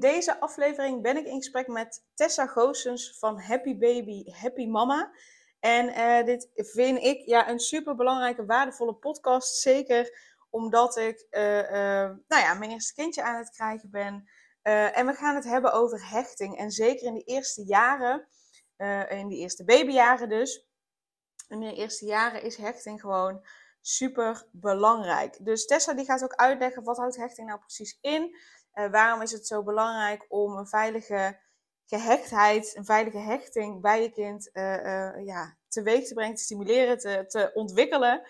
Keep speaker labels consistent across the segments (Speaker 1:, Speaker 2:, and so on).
Speaker 1: In deze aflevering ben ik in gesprek met Tessa Goossens van Happy Baby, Happy Mama. En uh, dit vind ik ja, een super belangrijke, waardevolle podcast. Zeker omdat ik uh, uh, nou ja, mijn eerste kindje aan het krijgen ben. en we gaan het hebben over hechting. En zeker in de eerste jaren, in de eerste babyjaren dus. In de eerste jaren is hechting gewoon super belangrijk. Dus Tessa die gaat ook uitleggen wat houdt hechting nou precies in. Uh, waarom is het zo belangrijk om een veilige gehechtheid, een veilige hechting bij je kind uh, uh, ja, teweeg te brengen, te stimuleren, te, te ontwikkelen?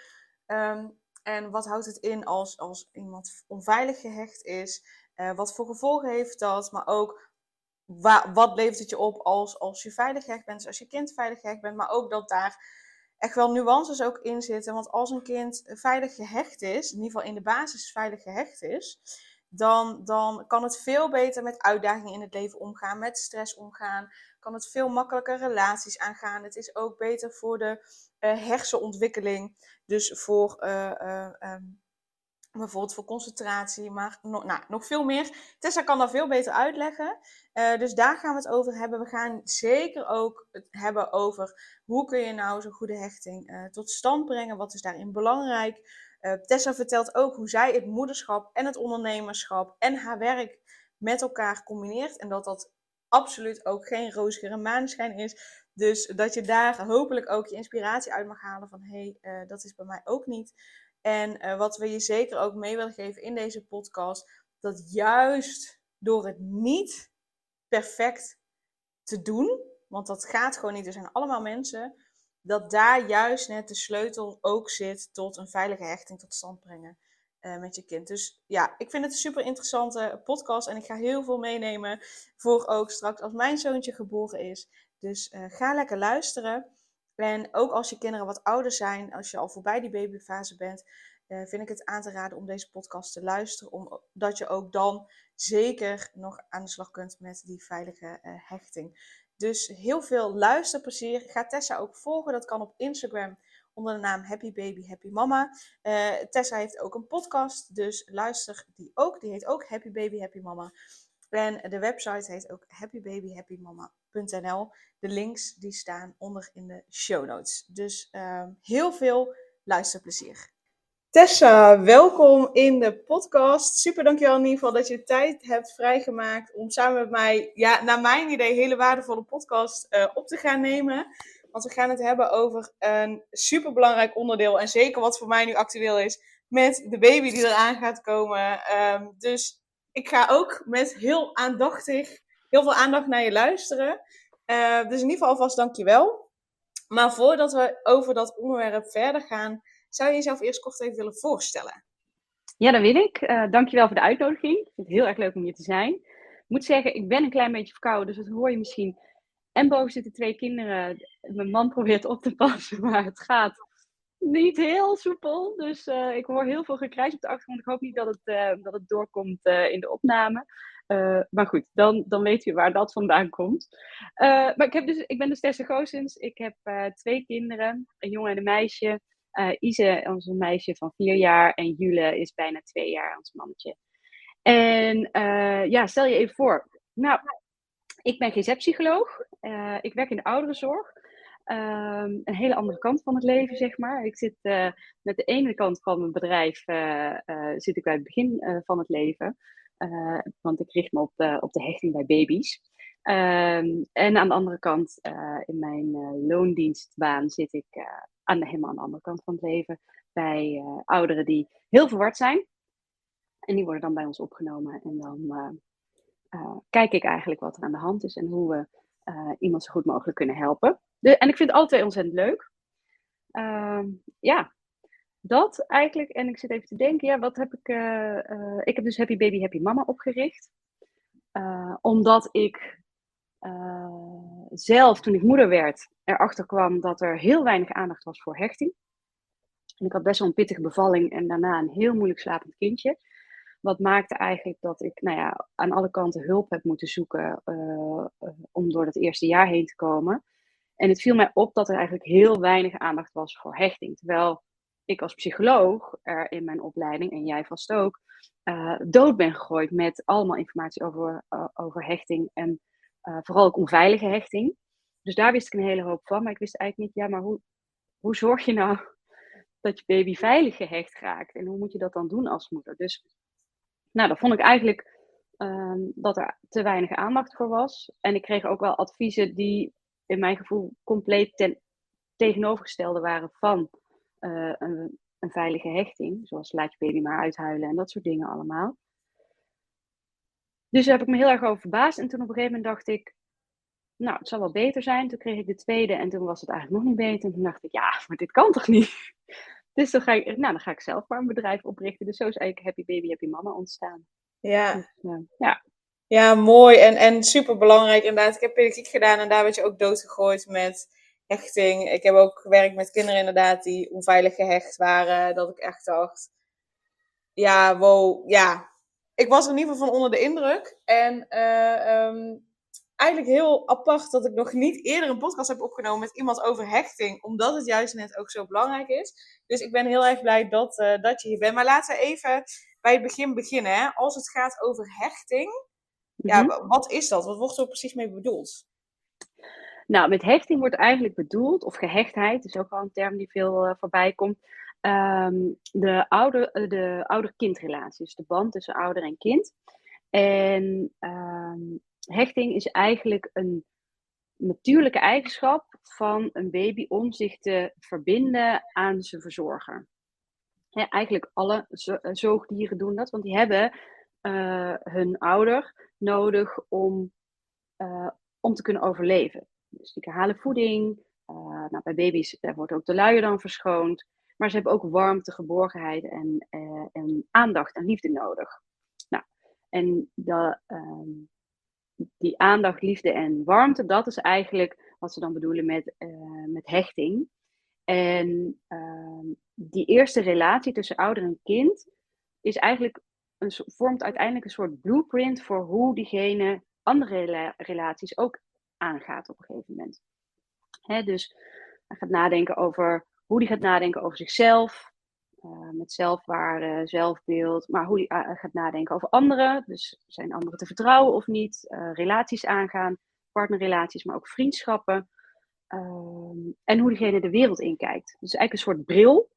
Speaker 1: Um, en wat houdt het in als, als iemand onveilig gehecht is? wat voor gevolgen heeft dat? Maar ook wat levert het je op als, als je veilig gehecht bent, dus als je kind veilig gehecht bent, maar ook dat daar echt wel nuances ook in zitten. Want als een kind veilig gehecht is, in ieder geval in de basis veilig gehecht is, dan, dan kan het veel beter met uitdagingen in het leven omgaan, met stress omgaan. Kan het veel makkelijker relaties aangaan. Het is ook beter voor de uh, hersenontwikkeling. Dus voor uh, uh, um, bijvoorbeeld voor concentratie, maar nou, nog veel meer. Tessa kan dat veel beter uitleggen. dus daar gaan we het over hebben. We gaan zeker ook het hebben over hoe kun je nou zo'n goede hechting tot stand brengen. Wat is daarin belangrijk? Uh, Tessa vertelt ook hoe zij het moederschap en het ondernemerschap en haar werk met elkaar combineert. En dat dat absoluut ook geen rozige maneschijn is. Dus dat je daar hopelijk ook je inspiratie uit mag halen van hé, hey, uh, dat is bij mij ook niet. En uh, wat we je zeker ook mee willen geven in deze podcast, dat juist door het niet perfect te doen, want dat gaat gewoon niet, er zijn allemaal mensen, dat daar juist net de sleutel ook zit tot een veilige hechting tot stand brengen uh, met je kind. Dus ja, ik vind het een super interessante podcast en ik ga heel veel meenemen voor ook straks als mijn zoontje geboren is. Dus uh, ga lekker luisteren. En ook als je kinderen wat ouder zijn, als je al voorbij die babyfase bent, uh, vind ik het aan te raden om deze podcast te luisteren, omdat je ook dan zeker nog aan de slag kunt met die veilige hechting. Dus heel veel luisterplezier. Ga Tessa ook volgen. Dat kan op Instagram onder de naam Happy Baby Happy Mama. Uh, Tessa heeft ook een podcast, dus luister die ook. Die heet ook Happy Baby Happy Mama. En de website heet ook happybabyhappymama.nl. De links die staan onder in de show notes. Dus uh, heel veel luisterplezier. Tessa, welkom in de podcast. Super dankjewel in ieder geval dat je tijd hebt vrijgemaakt om samen met mij, ja, naar mijn idee, hele waardevolle podcast uh, op te gaan nemen. Want we gaan het hebben over een super belangrijk onderdeel en zeker wat voor mij nu actueel is, met de baby die eraan gaat komen. Um, dus ik ga ook met heel aandachtig, heel veel aandacht naar je luisteren. Uh, dus in ieder geval alvast dankjewel. Maar voordat we over dat onderwerp verder gaan, zou je jezelf eerst kort even willen voorstellen?
Speaker 2: Ja, dat wil ik. Uh, dankjewel voor de uitnodiging. Ik vind het heel erg leuk om hier te zijn. Ik moet zeggen, ik ben een klein beetje verkouden, dus dat hoor je misschien. En boven zitten twee kinderen. Mijn man probeert op te passen, maar het gaat niet heel soepel. Dus uh, ik hoor heel veel gekrijs op de achtergrond. Ik hoop niet dat het, uh, dat het doorkomt in de opname. maar goed, dan, dan weet u waar dat vandaan komt. maar ik, heb dus, ik ben dus Tessa Goosens. Ik heb twee kinderen, een jongen en een meisje. Uh, Ise, onze meisje van vier jaar. En Jule is bijna twee jaar, ons mannetje. En uh, ja, stel je even voor. Nou, ik ben GZ-psycholoog. Uh, ik werk in de ouderenzorg. Um, een hele andere kant van het leven, zeg maar. Ik zit met de ene kant van mijn bedrijf zit ik bij het begin van het leven. want ik richt me op de, op de hechting bij baby's. Um, en aan de andere kant, in mijn loondienstbaan, zit ik aan helemaal aan de andere kant van het leven. Bij uh, ouderen die heel verward zijn. En die worden dan bij ons opgenomen. En dan uh, uh, kijk ik eigenlijk wat er aan de hand is en hoe we iemand zo goed mogelijk kunnen helpen. De, en ik vind het altijd ontzettend leuk. Ehm, ja, dat eigenlijk. En ik zit even te denken, ja, wat heb ik. ik heb dus Happy Baby Happy Mama opgericht. omdat ik zelf, toen ik moeder werd, erachter kwam dat er heel weinig aandacht was voor hechting. En ik had best wel een pittige bevalling en daarna een heel moeilijk slapend kindje. Wat maakte eigenlijk dat ik nou ja, aan alle kanten hulp heb moeten zoeken uh, om door dat eerste jaar heen te komen. En het viel mij op dat er eigenlijk heel weinig aandacht was voor hechting. Terwijl ik als psycholoog er in mijn opleiding, en jij vast ook, uh, dood ben gegooid met allemaal informatie over, over hechting. En vooral ook onveilige hechting. Dus daar wist ik een hele hoop van. Maar ik wist eigenlijk niet, ja, maar hoe, hoe zorg je nou dat je baby veilig gehecht raakt? En hoe moet je dat dan doen als moeder? Dus nou, dat vond ik eigenlijk ehm, dat er te weinig aandacht voor was. En ik kreeg ook wel adviezen die in mijn gevoel compleet ten tegenovergestelde waren van uh, een, een, veilige hechting. Zoals laat je baby maar uithuilen en dat soort dingen allemaal. Dus daar heb ik me heel erg over verbaasd. En toen op een gegeven moment dacht ik, nou, het zal wel beter zijn. Toen kreeg ik de tweede en toen was het eigenlijk nog niet beter. En toen dacht ik, ja, maar dit kan toch niet? Dus dan ga ik, nou, dan ga ik zelf maar een bedrijf oprichten. Dus zo is eigenlijk Happy Baby, Happy Mama ontstaan.
Speaker 1: Ja.
Speaker 2: Dus, uh, ja.
Speaker 1: Ja, mooi en, en super belangrijk inderdaad. Ik heb pedagogiek gedaan en daar werd je ook doodgegooid met hechting. Ik heb ook gewerkt met kinderen inderdaad die onveilig gehecht waren. Dat ik echt dacht, ja, wow, ja. Ik was er in ieder geval van onder de indruk. En uh, um, eigenlijk heel apart dat ik nog niet eerder een podcast heb opgenomen met iemand over hechting, omdat het juist net ook zo belangrijk is. Dus ik ben heel erg blij dat, uh, dat je hier bent. Maar laten we even bij het begin beginnen. Hè? Als het gaat over hechting, ja,
Speaker 2: Mhm.
Speaker 1: wat is dat? Wat wordt er precies mee bedoeld?
Speaker 2: Nou, met hechting wordt eigenlijk bedoeld, of gehechtheid, is ook wel een term die veel uh, voorbij komt, um, de ouder, uh, de ouder-kindrelatie. Dus de band tussen ouder en kind. En um, hechting is eigenlijk een natuurlijke eigenschap van een baby om zich te verbinden aan zijn verzorger. Ja, eigenlijk alle zoogdieren doen dat, want die hebben uh, hun ouder nodig om, om te kunnen overleven. Dus die halen voeding. Nou, bij baby's wordt ook de luier dan verschoond. Maar ze hebben ook warmte, geborgenheid en, en aandacht en liefde nodig. Nou, en de, um, die aandacht, liefde en warmte, dat is eigenlijk wat ze dan bedoelen met, uh, met hechting. En uh, die eerste relatie tussen ouder en kind is eigenlijk een, vormt uiteindelijk een soort blueprint voor hoe diegene andere rela relaties ook aangaat op een gegeven moment. Hè, dus hij gaat nadenken over hoe hij gaat nadenken over zichzelf, uh, met zelfwaarde, zelfbeeld, maar hoe hij uh, gaat nadenken over anderen. Dus zijn anderen te vertrouwen of niet, uh, relaties aangaan, partnerrelaties, maar ook vriendschappen. Ehm, en hoe diegene de wereld inkijkt. Dus eigenlijk een soort bril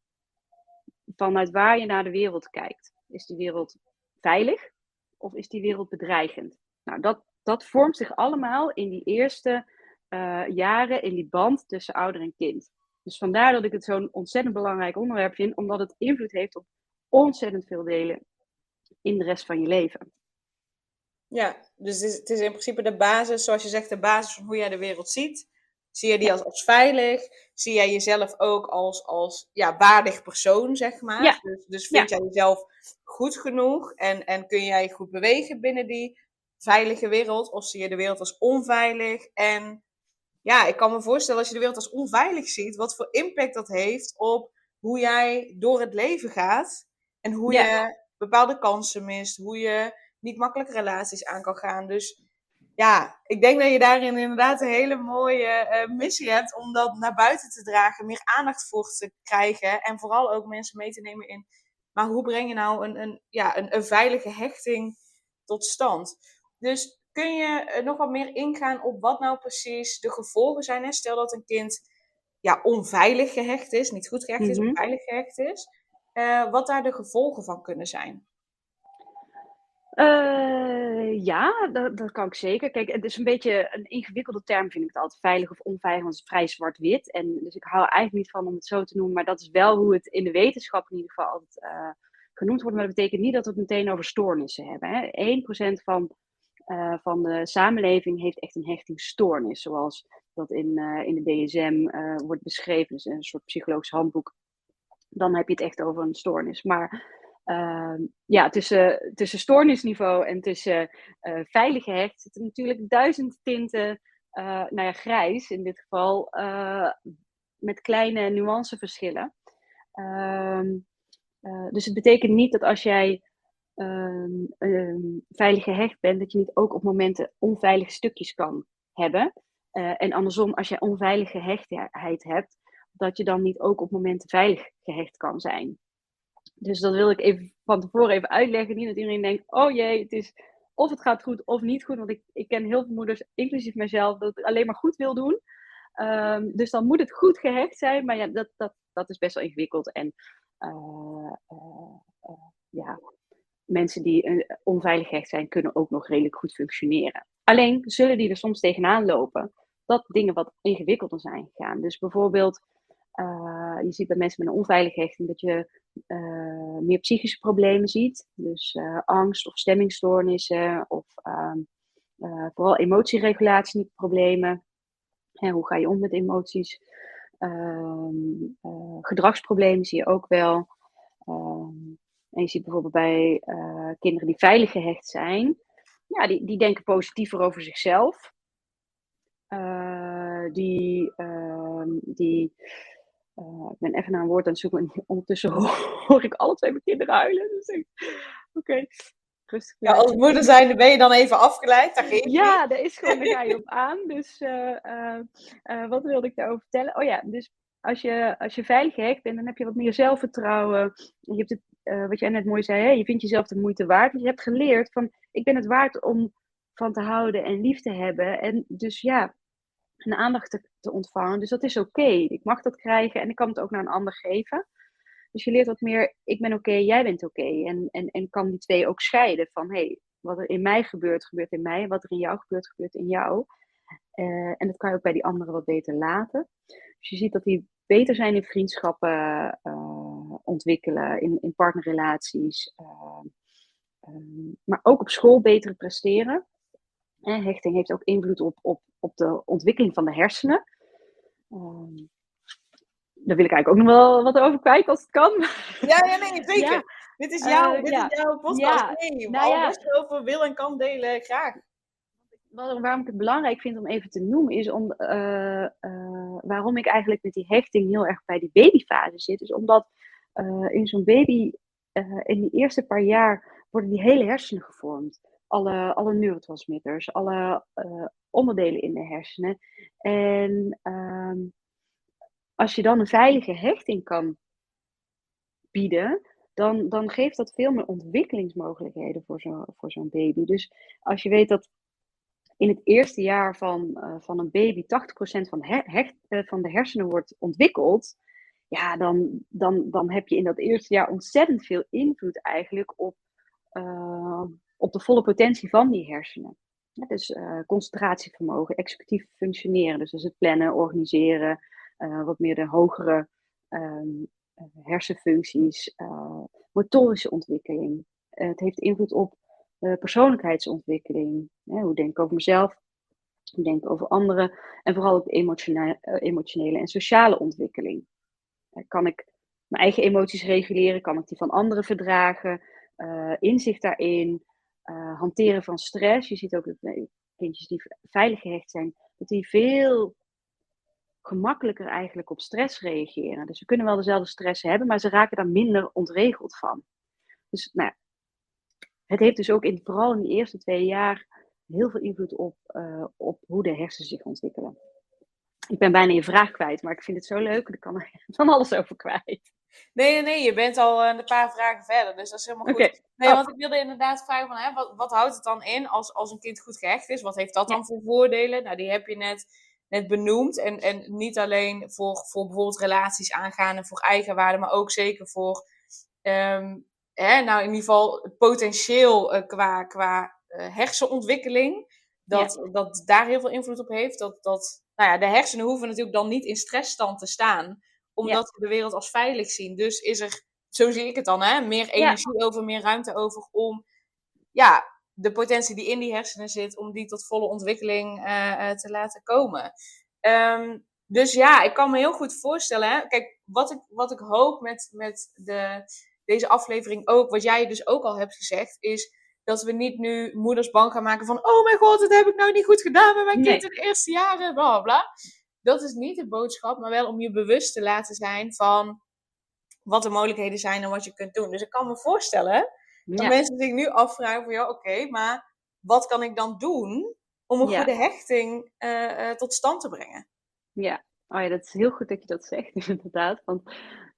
Speaker 2: vanuit waar je naar de wereld kijkt. Is die wereld veilig of is die wereld bedreigend? Nou, dat, dat vormt zich allemaal in die eerste jaren in die band tussen ouder en kind. Dus vandaar dat ik het zo'n ontzettend belangrijk onderwerp vind, omdat het invloed heeft op ontzettend veel delen in de rest van je leven.
Speaker 1: Ja, dus het is, het is in principe de basis, zoals je zegt, de basis van hoe jij de wereld ziet. Zie je die als, als veilig? Zie jij jezelf ook als, als ja, waardig persoon, zeg maar?
Speaker 2: Ja.
Speaker 1: Dus, dus vind
Speaker 2: Ja.
Speaker 1: jij jezelf goed genoeg en, en kun jij goed bewegen binnen die veilige wereld? Of zie je de wereld als onveilig? En ja, ik kan me voorstellen als je de wereld als onveilig ziet, wat voor impact dat heeft op hoe jij door het leven gaat. En hoe
Speaker 2: Ja.
Speaker 1: je bepaalde kansen mist, hoe je niet makkelijk relaties aan kan gaan. Dus ja, ik denk dat je daarin inderdaad een hele mooie eh, missie hebt om dat naar buiten te dragen, meer aandacht voor te krijgen en vooral ook mensen mee te nemen in, maar hoe breng je nou een, een, ja, een, een veilige hechting tot stand? Dus kun je eh, nog wat meer ingaan op wat nou precies de gevolgen zijn? Hè? Stel dat een kind ja, onveilig gehecht is, niet goed gehecht is,
Speaker 2: Mhm.
Speaker 1: onveilig gehecht is, eh, wat daar de gevolgen van kunnen zijn.
Speaker 2: Eh, ja, dat, dat kan ik zeker. Kijk, het is een beetje een ingewikkelde term, vind ik het altijd. Veilig of onveilig, want het is vrij zwart-wit. En dus ik hou eigenlijk niet van om het zo te noemen. Maar dat is wel hoe het in de wetenschap in ieder geval altijd genoemd wordt. Maar dat betekent niet dat we het meteen over stoornissen hebben. Hè. 1% van, eh, van de samenleving heeft echt een hechtingsstoornis. Zoals dat in, eh, in de DSM eh, wordt beschreven. Dus een soort psychologisch handboek. Dan heb je het echt over een stoornis. Maar Ehm, ja, tussen, tussen stoornisniveau en tussen uh, veilig gehecht zitten natuurlijk duizend tinten, nou ja, grijs in dit geval, met kleine nuanceverschillen. Ehm, dus het betekent niet dat als jij veilig gehecht bent, dat je niet ook op momenten onveilige stukjes kan hebben. en andersom, als je onveilige gehechtheid hebt, dat je dan niet ook op momenten veilig gehecht kan zijn. Dus dat wil ik even van tevoren even uitleggen. Niet dat iedereen denkt, oh jee, het is of het gaat goed of niet goed. Want ik, ik ken heel veel moeders, inclusief mezelf, dat het alleen maar goed wil doen. Um, dus dan moet het goed gehecht zijn. Maar ja, dat, dat, dat is best wel ingewikkeld. En uh, uh, ja, mensen die onveilig gehecht zijn, kunnen ook nog redelijk goed functioneren. Alleen zullen die er soms tegenaan lopen dat dingen wat ingewikkelder zijn gegaan. Dus bijvoorbeeld uh, je ziet bij mensen met een onveilige hechting dat je uh, meer psychische problemen ziet. Dus angst of stemmingstoornissen of ehm, vooral emotieregulatie problemen. Hè, hoe ga je om met emoties? Ehm, gedragsproblemen zie je ook wel. Ehm, en je ziet bijvoorbeeld bij kinderen die veilig gehecht zijn, ja, die, die denken positiever over zichzelf. die, die uh, ik ben even naar een woord aan het zoeken. En ondertussen hoor ik alle twee mijn kinderen huilen. Dus oké,
Speaker 1: rustig. Ja, als moeder zijn, ben je dan even afgeleid? Daar geef
Speaker 2: ja, daar is gewoon, daar ga je op aan. Dus wat wilde ik daarover vertellen? Oh ja, dus als je, als je veilig gehackt bent, dan heb je wat meer zelfvertrouwen. Je hebt het, wat jij net mooi zei, hè? je vindt jezelf de moeite waard. Dus je hebt geleerd van, ik ben het waard om van te houden en lief te hebben. En dus ja, een aandacht te, ontvangen. Dus dat is oké. Ik mag dat krijgen en ik kan het ook naar een ander geven. Dus je leert wat meer, ik ben oké, jij bent oké. En, en, en kan die twee ook scheiden van, hé, hey, wat er in mij gebeurt, gebeurt in mij. Wat er in jou gebeurt, gebeurt in jou. Uh, en dat kan je ook bij die anderen wat beter laten. Dus je ziet dat die beter zijn in vriendschappen uh, ontwikkelen, in, in partnerrelaties. Uh, maar ook op school beter presteren. En hechting heeft ook invloed op, op, op de ontwikkeling van de hersenen. Um, daar wil ik eigenlijk ook nog wel wat over kwijt als het kan.
Speaker 1: Ja, ja nee, zeker. Dit is, jouw, uh, dit ja. is jouw podcast. Ja. Nee, nou, je over wil en kan delen, graag.
Speaker 2: Waarom ik het belangrijk vind om even te noemen, is om, uh, uh, waarom ik eigenlijk met die hechting heel erg bij die babyfase zit. Is omdat in zo'n baby, in die eerste paar jaar, worden die hele hersenen gevormd alle, alle neurotransmitters, alle uh, onderdelen in de hersenen. En uh, als je dan een veilige hechting kan bieden, dan, dan geeft dat veel meer ontwikkelingsmogelijkheden voor zo'n voor zo'n baby. Dus als je weet dat in het eerste jaar van, van een baby 80% van, hecht, van de hersenen wordt ontwikkeld, ja, dan, dan, dan heb je in dat eerste jaar ontzettend veel invloed eigenlijk op, uh, op de volle potentie van die hersenen. Ja, dus uh, concentratievermogen, executief functioneren, dus, dus het plannen, organiseren, uh, wat meer de hogere um, hersenfuncties, motorische ontwikkeling. het heeft invloed op persoonlijkheidsontwikkeling. hoe denk ik over mezelf, hoe denk ik over anderen en vooral op emotionele en sociale ontwikkeling. Kan ik mijn eigen emoties reguleren? Kan ik die van anderen verdragen? inzicht daarin, uh, hanteren van stress. Je ziet ook dat kindjes die veilig gehecht zijn, dat die veel gemakkelijker eigenlijk op stress reageren. Dus ze kunnen wel dezelfde stress hebben, maar ze raken daar minder ontregeld van. Dus nou, het heeft dus ook in, vooral in de eerste twee jaar heel veel invloed op, op hoe de hersenen zich ontwikkelen. Ik ben bijna je vraag kwijt, maar ik vind het zo leuk. Ik kan er van alles over kwijt.
Speaker 1: Nee, nee, je bent al een paar vragen verder, dus dat is helemaal goed. Nee, oh. want ik wilde inderdaad vragen van, hè, wat, wat houdt het dan in als, als een kind goed gehecht is? Wat heeft dat dan voor voordelen? Nou, die heb je net, net benoemd. En, en niet alleen voor, voor bijvoorbeeld relaties aangaan en voor eigenwaarde, maar ook zeker voor, um, hè, nou in ieder geval potentieel uh, qua, qua uh, hersenontwikkeling. Dat, dat daar heel veel invloed op heeft. Dat, dat, nou ja, de hersenen hoeven natuurlijk dan niet in stressstand te staan omdat we de wereld als veilig zien. Dus is er, zo zie ik het dan, hè, meer energie over, meer ruimte over om ja, de potentie die in die hersenen zit, om die tot volle ontwikkeling uh, te laten komen. Um, dus ja, ik kan me heel goed voorstellen. Hè? Kijk, wat ik, wat ik hoop met, met de, deze aflevering ook, wat jij dus ook al hebt gezegd, is dat we niet nu moeders bang gaan maken van, oh mijn god, dat heb ik nou niet goed gedaan met mijn kind in de eerste jaren, bla bla. Dat is niet de boodschap, maar wel om je bewust te laten zijn van wat de mogelijkheden zijn en wat je kunt doen. Dus ik kan me voorstellen dat mensen zich nu afvragen van, ja oké, maar wat kan ik dan doen om een goede hechting uh, tot stand te brengen?
Speaker 2: Ja, oh ja, dat is heel goed dat je dat zegt, inderdaad. Want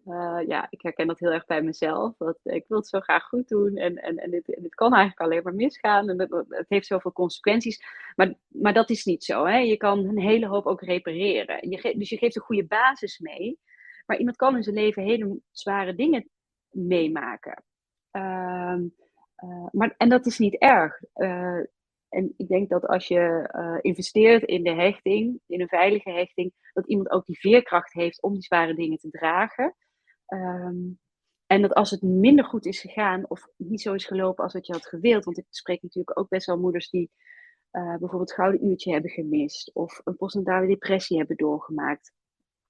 Speaker 2: uh, ja, ik herken dat heel erg bij mezelf. Dat ik wil het zo graag goed doen en, en, en, dit, en dit kan eigenlijk alleen maar misgaan. En het, heeft zoveel consequenties. Maar, maar dat is niet zo. Hè? Je kan een hele hoop ook repareren. Je dus je geeft een goede basis mee. Maar iemand kan in zijn leven hele zware dingen meemaken. Uh, uh, maar, en dat is niet erg. Uh, en ik denk dat als je investeert in de hechting, in een veilige hechting, dat iemand ook die veerkracht heeft om die zware dingen te dragen. Um, en dat als het minder goed is gegaan of niet zo is gelopen als wat je had gewild, want ik spreek natuurlijk ook best wel moeders die uh, bijvoorbeeld gouden uurtje hebben gemist of een postnatale depressie hebben doorgemaakt.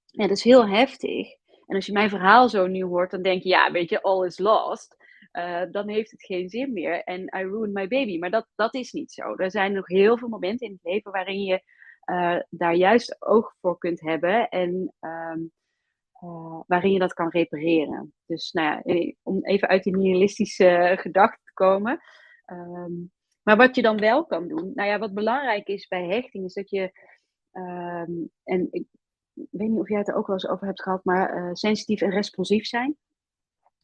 Speaker 2: Ja, dat is heel heftig. En als je mijn verhaal zo nu hoort, dan denk je, ja, weet je, all is lost. Uh, dan heeft het geen zin meer. En I ruined my baby. Maar dat, dat is niet zo. Er zijn nog heel veel momenten in het leven waarin je uh, daar juist oog voor kunt hebben. En um, uh, waarin je dat kan repareren. Dus nou ja, eh, om even uit die nihilistische gedachte te komen. Um, maar wat je dan wel kan doen, nou ja, wat belangrijk is bij hechting, is dat je, um, en ik weet niet of jij het er ook wel eens over hebt gehad, maar uh, sensitief en responsief zijn.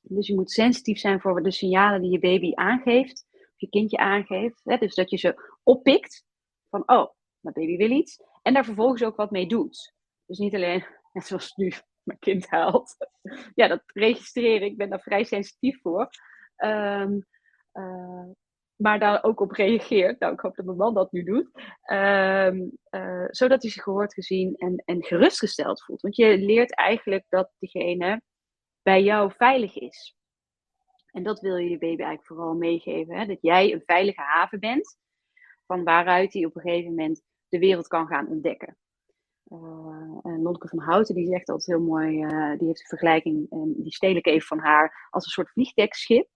Speaker 2: Dus je moet sensitief zijn voor de signalen die je baby aangeeft, of je kindje aangeeft. Hè? Dus dat je ze oppikt van, oh, mijn baby wil iets. En daar vervolgens ook wat mee doet. Dus niet alleen, net zoals nu, mijn kind huilt. Ja, dat registreren, ik ben daar vrij sensitief voor. Um, uh, maar daar ook op reageert. Nou, ik hoop dat mijn man dat nu doet. Um, uh, zodat hij zich gehoord, gezien en, en gerustgesteld voelt. Want je leert eigenlijk dat diegene bij jou veilig is. En dat wil je je baby eigenlijk vooral meegeven. Hè? Dat jij een veilige haven bent, van waaruit hij op een gegeven moment de wereld kan gaan ontdekken. Uh, van Houten die zegt altijd heel mooi, uh, die heeft een vergelijking, en die steel ik even van haar, als een soort vliegdekschip.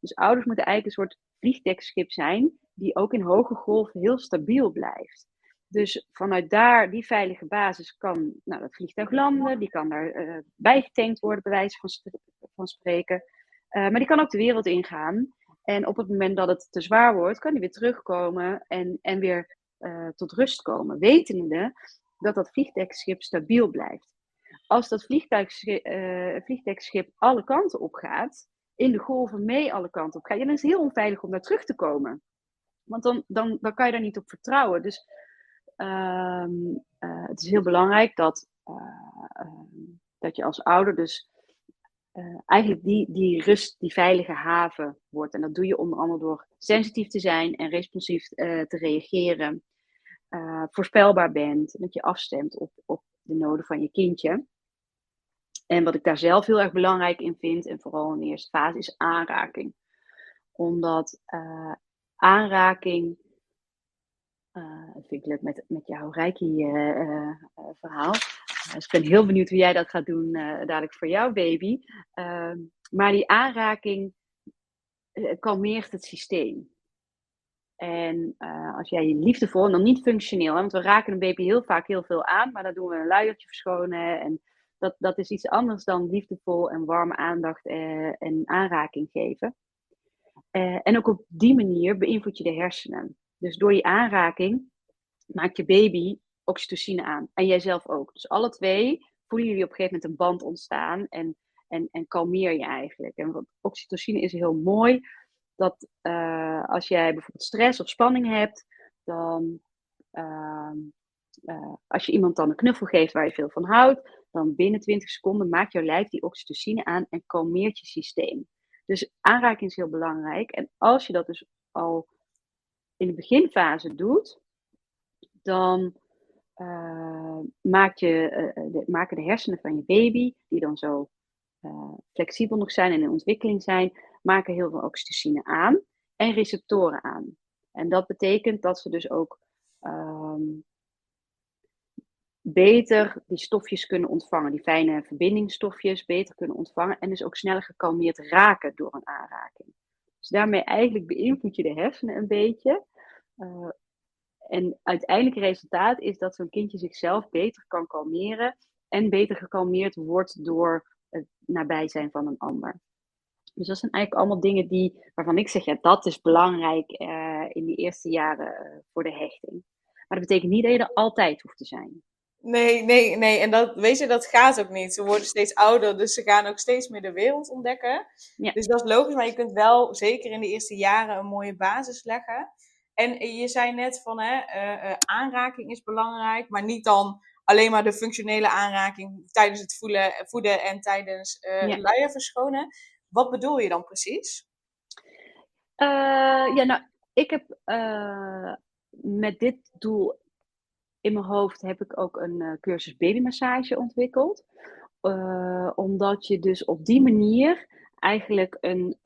Speaker 2: Dus ouders moeten eigenlijk een soort vliegdekschip zijn, die ook in hoge golven heel stabiel blijft. Dus vanuit daar, die veilige basis, kan nou, dat vliegtuig landen, die kan daar uh, bijgetankt worden, bij wijze van, van spreken. maar die kan ook de wereld ingaan. En op het moment dat het te zwaar wordt, kan die weer terugkomen en, en weer tot rust komen. Wetende dat dat vliegdekschip stabiel blijft. Als dat vliegtuigschip, uh, vliegdekschip alle kanten op gaat, in de golven mee alle kanten op gaat, ja, dan is het heel onveilig om daar terug te komen. Want dan, dan, dan kan je daar niet op vertrouwen. Dus uh, uh, het is heel belangrijk dat, uh, dat je als ouder dus eigenlijk die, die rust, die veilige haven wordt. En dat doe je onder andere door sensitief te zijn en responsief te reageren uh, voorspelbaar bent. Dat je afstemt op, op de noden van je kindje. En wat ik daar zelf heel erg belangrijk in vind, en vooral in de eerste fase, is aanraking. Omdat uh, aanraking, uh, dat vind ik leuk met, met jouw Reiki-verhaal. dus ik ben heel benieuwd hoe jij dat gaat doen dadelijk voor jouw baby. Ehm, maar die aanraking kalmeert het systeem. En uh, als jij je liefdevol, en dan niet functioneel, hè, want we raken een baby heel vaak heel veel aan, maar dan doen we een luiertje verschonen. En dat, dat is iets anders dan liefdevol en warme aandacht uh, en aanraking geven. Uh, en ook op die manier beïnvloed je de hersenen. Dus door je aanraking maakt je baby oxytocine aan. En jijzelf ook. Dus alle twee voelen jullie op een gegeven moment een band ontstaan en, en, en kalmeer je eigenlijk. En oxytocine is heel mooi dat uh, als jij bijvoorbeeld stress of spanning hebt, dan uh, uh, als je iemand dan een knuffel geeft waar je veel van houdt, dan binnen 20 seconden maakt jouw lijf die oxytocine aan en kalmeert je systeem. Dus aanraking is heel belangrijk. En als je dat dus al in de beginfase doet, dan maak je, maken de hersenen van je baby, die dan zo flexibel nog zijn en in ontwikkeling zijn, maken heel veel oxytocine aan en receptoren aan. En dat betekent dat ze dus ook um, beter die stofjes kunnen ontvangen, die fijne verbindingsstofjes beter kunnen ontvangen en dus ook sneller gekalmeerd raken door een aanraking. Dus daarmee eigenlijk beïnvloed je de hersenen een beetje. Uh, en uiteindelijk resultaat is dat zo'n kindje zichzelf beter kan kalmeren en beter gekalmeerd wordt door het nabij zijn van een ander. Dus dat zijn eigenlijk allemaal dingen die, waarvan ik zeg, ja, dat is belangrijk uh, in die eerste jaren uh, voor de hechting. Maar dat betekent niet dat je er altijd hoeft te zijn.
Speaker 1: Nee, nee, nee. En dat, weet je, dat gaat ook niet. Ze worden steeds ouder, dus ze gaan ook steeds meer de wereld ontdekken. Ja. Dus dat is logisch, maar je kunt wel zeker in de eerste jaren een mooie basis leggen. En je zei net van, hè, uh, uh, aanraking is belangrijk, maar niet dan alleen maar de functionele aanraking tijdens het voelen, voeden en tijdens uh, ja. luier verschonen. Wat bedoel je dan precies?
Speaker 2: ja, nou, ik heb met dit doel in mijn hoofd heb ik ook een uh, cursus babymassage ontwikkeld. Omdat je dus op die manier eigenlijk een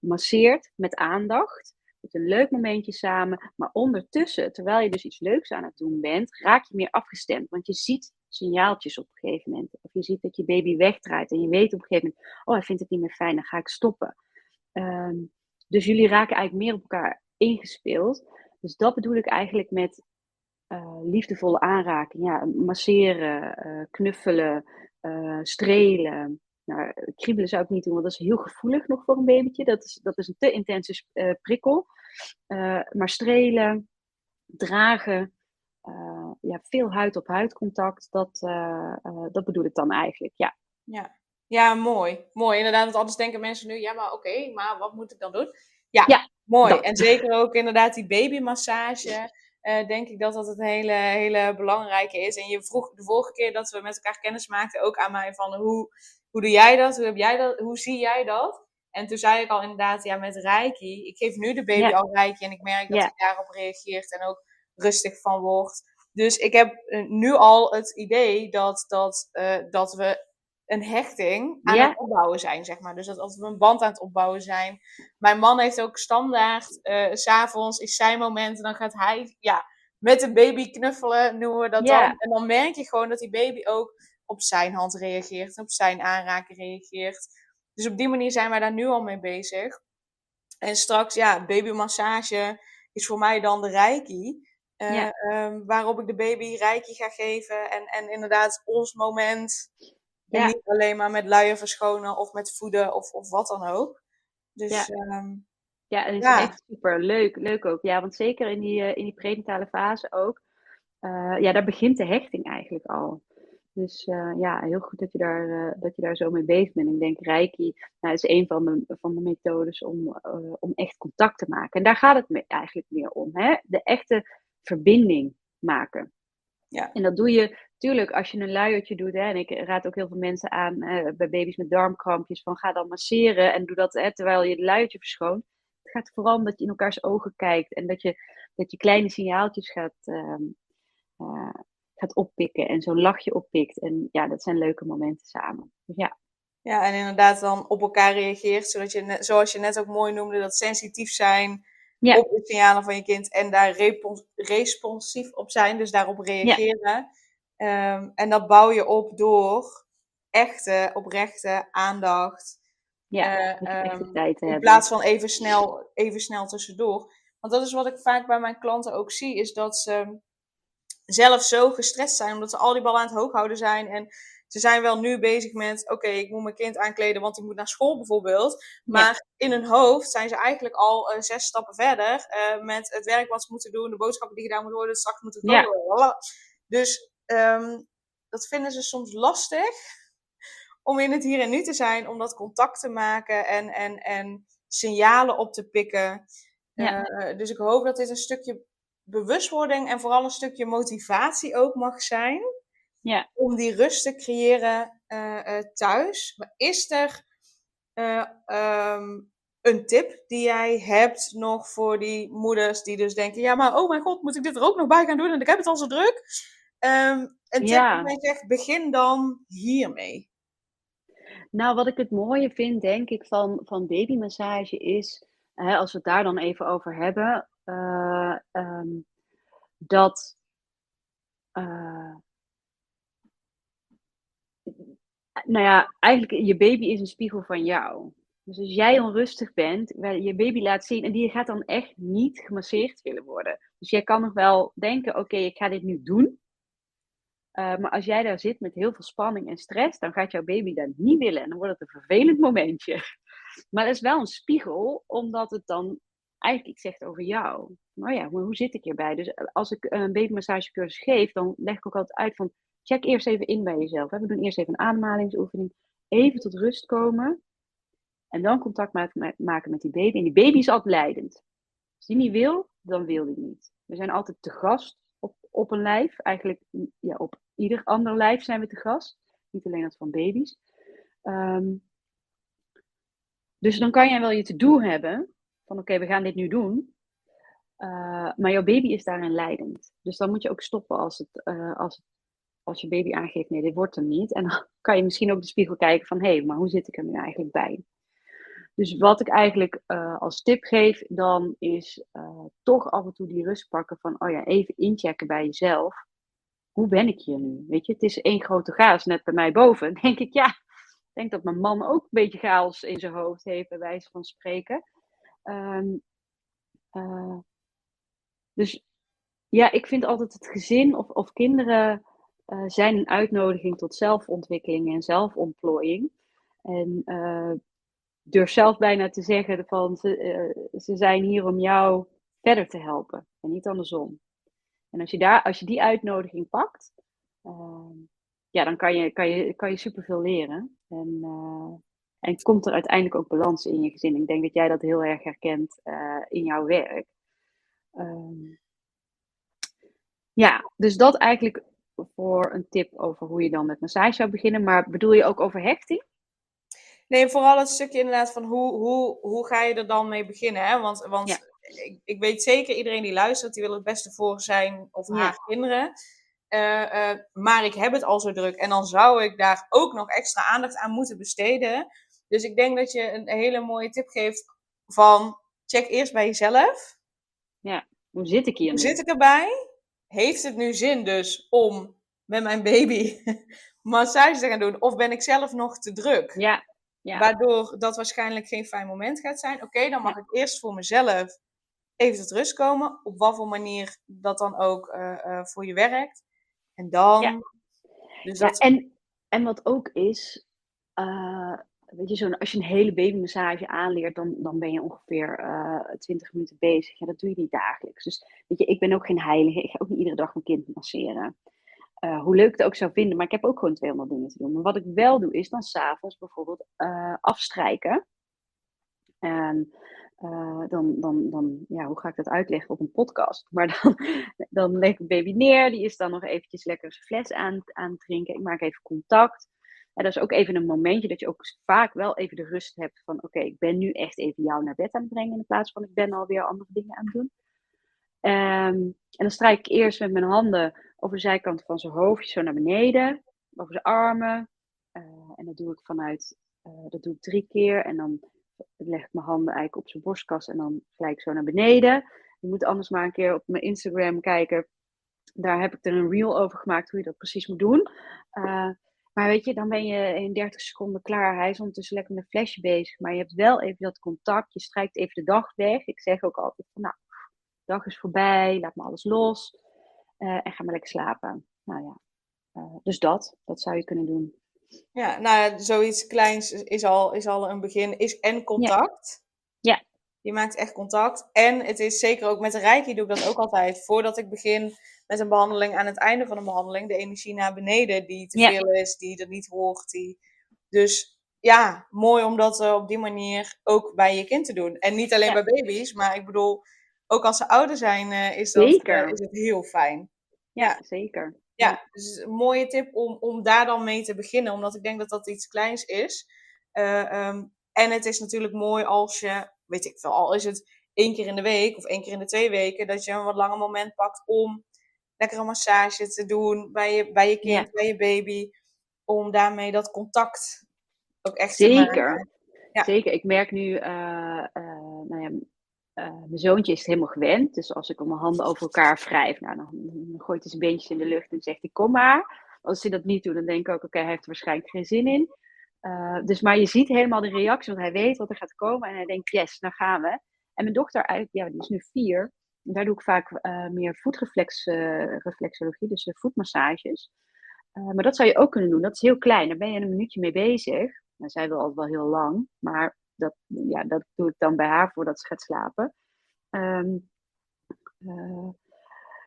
Speaker 2: masseert met aandacht. Met een leuk momentje samen. Maar ondertussen, terwijl je dus iets leuks aan het doen bent, raak je meer afgestemd. Want je ziet signaaltjes op een gegeven moment. Of je ziet dat je baby wegdraait en je weet op een gegeven moment, oh hij vindt het niet meer fijn, dan ga ik stoppen. Um, dus jullie raken eigenlijk meer op elkaar ingespeeld. Dus dat bedoel ik eigenlijk met uh, liefdevolle aanraking. Ja, masseren, uh, knuffelen, uh, strelen. Nou, kriebelen zou ik niet doen, want dat is heel gevoelig nog voor een babytje. Dat is, dat is een te intense prikkel. maar strelen, dragen, ja, veel huid-op-huid contact, dat, dat bedoel ik dan eigenlijk, ja.
Speaker 1: Ja. ja, mooi. Mooi, inderdaad, want anders denken mensen nu, ja, maar oké, maar wat moet ik dan doen? Ja, ja mooi. Dat. En zeker ook inderdaad die babymassage uh, denk ik dat dat het hele, hele belangrijke is. En je vroeg de vorige keer dat we met elkaar kennis maakten ook aan mij van hoe, hoe doe jij dat? Hoe, heb jij dat? hoe zie jij dat? En toen zei ik al inderdaad, ja, met Reiki. Ik geef nu de baby al Reiki en ik merk dat hij daarop reageert en ook rustig van wordt. Dus ik heb eh, nu al het idee dat, dat, uh, dat we een hechting aan het opbouwen zijn, zeg maar. Dus dat als we een band aan het opbouwen zijn. Mijn man heeft ook standaard, uh, s'avonds is zijn moment. En dan gaat hij, ja, met de baby knuffelen, noemen we dat dan. En dan merk je gewoon dat die baby ook op zijn hand reageert. Op zijn aanraken reageert. Dus op die manier zijn wij daar nu al mee bezig. En straks, ja, babymassage is voor mij dan de reiki. Uh, ja. um, waarop ik de baby reiki ga geven. En, en inderdaad ons moment en niet alleen maar met luier verschonen of met voeden of, of wat dan ook. Dus
Speaker 2: ja,
Speaker 1: um,
Speaker 2: ja het is ja. echt super leuk. Leuk ook. Ja, want zeker in die, uh, in die prenatale fase ook. Uh, ja, daar begint de hechting eigenlijk al. Dus uh, ja, heel goed dat je, daar, dat je daar zo mee bezig bent. Ik denk Reiki nou, is een van de, van de methodes om, om echt contact te maken. En daar gaat het eigenlijk meer om. Hè? De echte verbinding maken. Ja. En dat doe je tuurlijk, als je een luiertje doet, hè, en ik raad ook heel veel mensen aan bij baby's met darmkrampjes, van ga dan masseren en doe dat hè, terwijl je het luiertje verschoont. Het gaat vooral om dat je in elkaars ogen kijkt en dat je, dat je kleine signaaltjes gaat, uh, uh, gaat oppikken en zo'n lachje oppikt. En ja, dat zijn leuke momenten samen. Dus ja.
Speaker 1: Ja, en inderdaad dan op elkaar reageert, zodat je, zoals je net ook mooi noemde, dat sensitief zijn ja. op de signalen van je kind en daar responsief op zijn, dus daarop reageren. Ja. Um, en dat bouw je op door echte, oprechte aandacht.
Speaker 2: Ja, uh, um, tijd
Speaker 1: in plaats van even snel, even snel tussendoor. Want dat is wat ik vaak bij mijn klanten ook zie, is dat ze zelf zo gestrest zijn, omdat ze al die ballen aan het hoog houden zijn. En ze zijn wel nu bezig met, oké, okay, ik moet mijn kind aankleden, want ik moet naar school bijvoorbeeld. Maar ja. in hun hoofd zijn ze eigenlijk al uh, zes stappen verder uh, met het werk wat ze moeten doen, de boodschappen die gedaan moeten worden, straks moeten worden. Ja. Dus um, dat vinden ze soms lastig om in het hier en nu te zijn, om dat contact te maken en, en, en signalen op te pikken. Ja. Uh, dus ik hoop dat dit een stukje bewustwording en vooral een stukje motivatie ook mag zijn. Ja. Om die rust te creëren uh, uh, thuis. Maar is er um, een tip die jij hebt nog voor die moeders die dus denken: ja, maar oh mijn god, moet ik dit er ook nog bij gaan doen en ik heb het al zo druk? Um, en ja. mij zegt, begin dan hiermee.
Speaker 2: Nou, wat ik het mooie vind, denk ik, van, van babymassage is, hè, als we het daar dan even over hebben, uh, um, dat uh, nou ja, eigenlijk je baby is een spiegel van jou. Dus als jij onrustig bent, je baby laat zien en die gaat dan echt niet gemasseerd willen worden. Dus jij kan nog wel denken, oké, ik ga dit nu doen. Uh, maar als jij daar zit met heel veel spanning en stress, dan gaat jouw baby dat niet willen. En dan wordt het een vervelend momentje. Maar dat is wel een spiegel, omdat het dan eigenlijk iets zegt over jou. Nou ja, hoe zit ik hierbij? Dus als ik een babymassagecursus geef, dan leg ik ook altijd uit van, check eerst even in bij jezelf. We doen eerst even een ademhalingsoefening. Even tot rust komen. En dan contact maken met die baby. En die baby is altijd leidend. Als die niet wil, dan wil die niet. We zijn altijd te gast op, op een lijf. Eigenlijk ja, op ieder ander lijf zijn we te gast. Niet alleen dat van baby's. Ehm, dus dan kan jij wel je to-do hebben. Van oké, we gaan dit nu doen. Uh, maar jouw baby is daarin leidend. Dus dan moet je ook stoppen als, het, uh, als, als je baby aangeeft, nee, dit wordt er niet. En dan kan je misschien ook de spiegel kijken van, hé, hey, maar hoe zit ik er nu eigenlijk bij? Dus wat ik eigenlijk uh, als tip geef, dan is toch af en toe die rust pakken van, oh ja, even inchecken bij jezelf. Hoe ben ik hier nu? Weet je, het is één grote chaos net bij mij boven. Denk ik, ja, ik denk dat mijn man ook een beetje chaos in zijn hoofd heeft, bij wijze van spreken. Um, dus ja, ik vind altijd het gezin of, of kinderen uh, zijn een uitnodiging tot zelfontwikkeling en zelfontplooiing. En uh, durf zelf bijna te zeggen van ze, uh, ze zijn hier om jou verder te helpen en niet andersom. En als je, daar, als je die uitnodiging pakt, ehm, ja, dan kan je, kan je, kan je superveel leren. En, en komt er uiteindelijk ook balans in je gezin. Ik denk dat jij dat heel erg herkent in jouw werk. Um, ja, dus dat eigenlijk voor een tip over hoe je dan met massage zou beginnen. Maar bedoel je ook over hechting?
Speaker 1: Nee, vooral het stukje inderdaad van hoe, hoe, hoe ga je er dan mee beginnen. Hè? Want, want ik, ik, weet zeker, iedereen die luistert, die wil het beste voor zijn of haar kinderen. Uh, uh, maar ik heb het al zo druk. En dan zou ik daar ook nog extra aandacht aan moeten besteden. Dus ik denk dat je een hele mooie tip geeft van check eerst bij jezelf.
Speaker 2: Ja, hoe zit ik hier
Speaker 1: Hoe zit ik erbij? Heeft het nu zin dus om met mijn baby massage te gaan doen? Of ben ik zelf nog te druk?
Speaker 2: Ja. ja.
Speaker 1: Waardoor dat waarschijnlijk geen fijn moment gaat zijn. Oké, dan mag ik eerst voor mezelf even tot rust komen. Op wat voor manier dat dan ook uh, uh, voor je werkt. En dan. Ja.
Speaker 2: Dus dat... en, en wat ook is. Uh, weet je, als je een hele babymassage aanleert, dan, dan ben je ongeveer uh, eh, 20 minuten bezig. Ja, dat doe je niet dagelijks. Dus weet je, ik ben ook geen heilige. Ik ga ook niet iedere dag mijn kind masseren. Uh, hoe leuk het ook zou vinden, maar ik heb ook gewoon 200 dingen te doen. Maar wat ik wel doe, is dan s'avonds bijvoorbeeld uh, afstrijken. En dan, dan, dan, ja, hoe ga ik dat uitleggen op een podcast? Maar dan, dan leg ik baby neer, die is dan nog eventjes lekker zijn fles aan, aan het drinken. Ik maak even contact. En dat is ook even een momentje dat je ook vaak wel even de rust hebt van oké, ik ben nu echt even jou naar bed aan het brengen in plaats van ik ben alweer andere dingen aan het doen. Um, en dan strijk ik eerst met mijn handen over de zijkant van zijn hoofdje zo naar beneden, over zijn armen. Uh, en dat doe ik vanuit, uh, dat doe ik drie keer en dan leg ik mijn handen eigenlijk op zijn borstkas en dan gelijk zo naar beneden. Je moet anders maar een keer op mijn Instagram kijken. Daar heb ik er een reel over gemaakt hoe je dat precies moet doen. Uh, maar weet je, dan ben je in 30 seconden klaar. Hij is ondertussen lekker met een flesje bezig. Maar je hebt wel even dat contact. Je strijkt even de dag weg. Ik zeg ook altijd van, nou, de dag is voorbij. Laat me alles los. Uh, en ga maar lekker slapen. Nou ja, uh, dus dat. Dat zou je kunnen doen.
Speaker 1: Ja, nou, zoiets kleins is al, is al een begin. Is en contact.
Speaker 2: Ja. ja.
Speaker 1: Je maakt echt contact. En het is zeker ook met de Reiki doe ik dat ook altijd. Voordat ik begin met een behandeling, aan het einde van een behandeling, de energie naar beneden die te veel is, die er niet hoort. Die... Dus ja, mooi om dat uh, op die manier ook bij je kind te doen. En niet alleen bij baby's, maar ik bedoel, ook als ze ouder zijn, uh, is, dat, uh, is het heel fijn.
Speaker 2: Ja, zeker.
Speaker 1: Ja, dus een mooie tip om, om daar dan mee te beginnen, omdat ik denk dat dat iets kleins is. Um, en het is natuurlijk mooi als je, weet ik veel, al is het één keer in de week of één keer in de twee weken, dat je een wat langer moment pakt om lekker een massage te doen bij je, bij je kind, bij je baby. Om daarmee dat contact ook echt
Speaker 2: Zeker. te maken. Ja. Zeker. Ik merk nu, uh, uh, nou ja, mijn zoontje is het helemaal gewend. Dus als ik mijn handen over elkaar wrijf, nou, dan, dan gooit hij zijn beentjes in de lucht en zegt hij, kom maar. Als hij dat niet doet, dan denk ik ook, oké, hij heeft er waarschijnlijk geen zin in. Dus maar je ziet helemaal de reactie, want hij weet wat er gaat komen. En hij denkt, yes, nou gaan we. En mijn dochter, ja, die is nu vier. Daar doe ik vaak uh, meer voetreflexologie, dus voetmassages. Uh, maar dat zou je ook kunnen doen. Dat is heel klein. Daar ben je een minuutje mee bezig. Nou, zij wil altijd wel heel lang. Maar dat, ja, dat doe ik dan bij haar voordat ze gaat slapen. Um,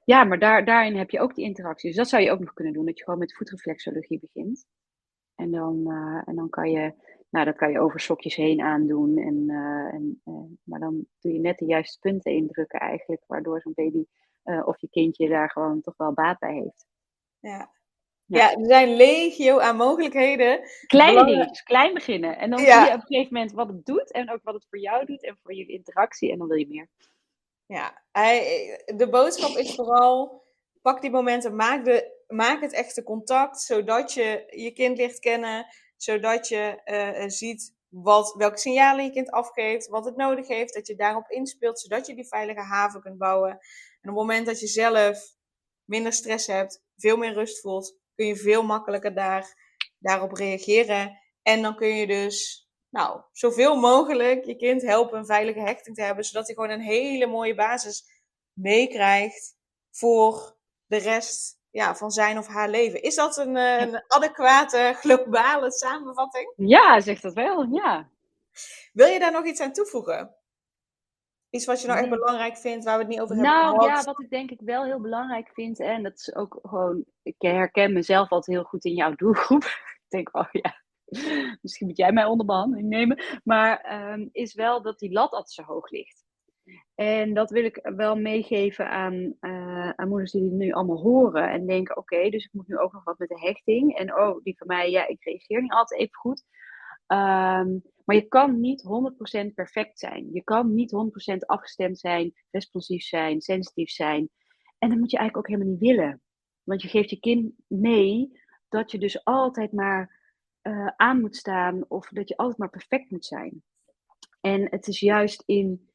Speaker 2: ja, maar daar, daarin heb je ook die interactie. Dus dat zou je ook nog kunnen doen. Dat je gewoon met voetreflexologie begint. En dan, en dan kan je, nou, dat kan je over sokjes heen aandoen. En, uh, en, uh, maar dan doe je net de juiste punten indrukken eigenlijk. Waardoor zo'n baby of je kindje daar gewoon toch wel baat bij heeft.
Speaker 1: Ja. Ja, er zijn legio aan mogelijkheden.
Speaker 2: Kleine dingen, dus klein beginnen. En dan zie je op een gegeven moment wat het doet en ook wat het voor jou doet en voor je interactie. En dan wil je meer.
Speaker 1: Ja, de boodschap is vooral, pak die momenten, maak, de, maak het echte contact, zodat je je kind leert kennen, zodat je uh, ziet wat, welke signalen je kind afgeeft, wat het nodig heeft, dat je daarop inspeelt, zodat je die veilige haven kunt bouwen. En op het moment dat je zelf minder stress hebt, veel meer rust voelt, kun je veel makkelijker daar, daarop reageren. En dan kun je dus nou, zoveel mogelijk je kind helpen een veilige hechting te hebben, zodat hij gewoon een hele mooie basis meekrijgt voor de rest ja, van zijn of haar leven. Is dat een, eh, een adequate globale samenvatting?
Speaker 2: Ja, zegt dat wel, ja.
Speaker 1: Wil je daar nog iets aan toevoegen? Iets wat je nou echt belangrijk vindt, waar we het niet over hebben
Speaker 2: Nou ja, wat ik denk ik wel heel belangrijk vind, en dat is ook gewoon, ik herken mezelf altijd heel goed in jouw doelgroep. ik denk, oh ja, misschien moet jij mij onder behandeling nemen, maar um, is wel dat die lat altijd zo hoog ligt. En dat wil ik wel meegeven aan, uh, aan moeders die dit nu allemaal horen en denken: oké, dus ik moet nu ook nog wat met de hechting. En oh, die van mij, ja, ik reageer niet altijd even goed. Um, maar je kan niet 100% perfect zijn. Je kan niet 100% afgestemd zijn, responsief zijn, sensitief zijn. En dat moet je eigenlijk ook helemaal niet willen. Want je geeft je kind mee dat je dus altijd maar uh, aan moet staan of dat je altijd maar perfect moet zijn. En het is juist in,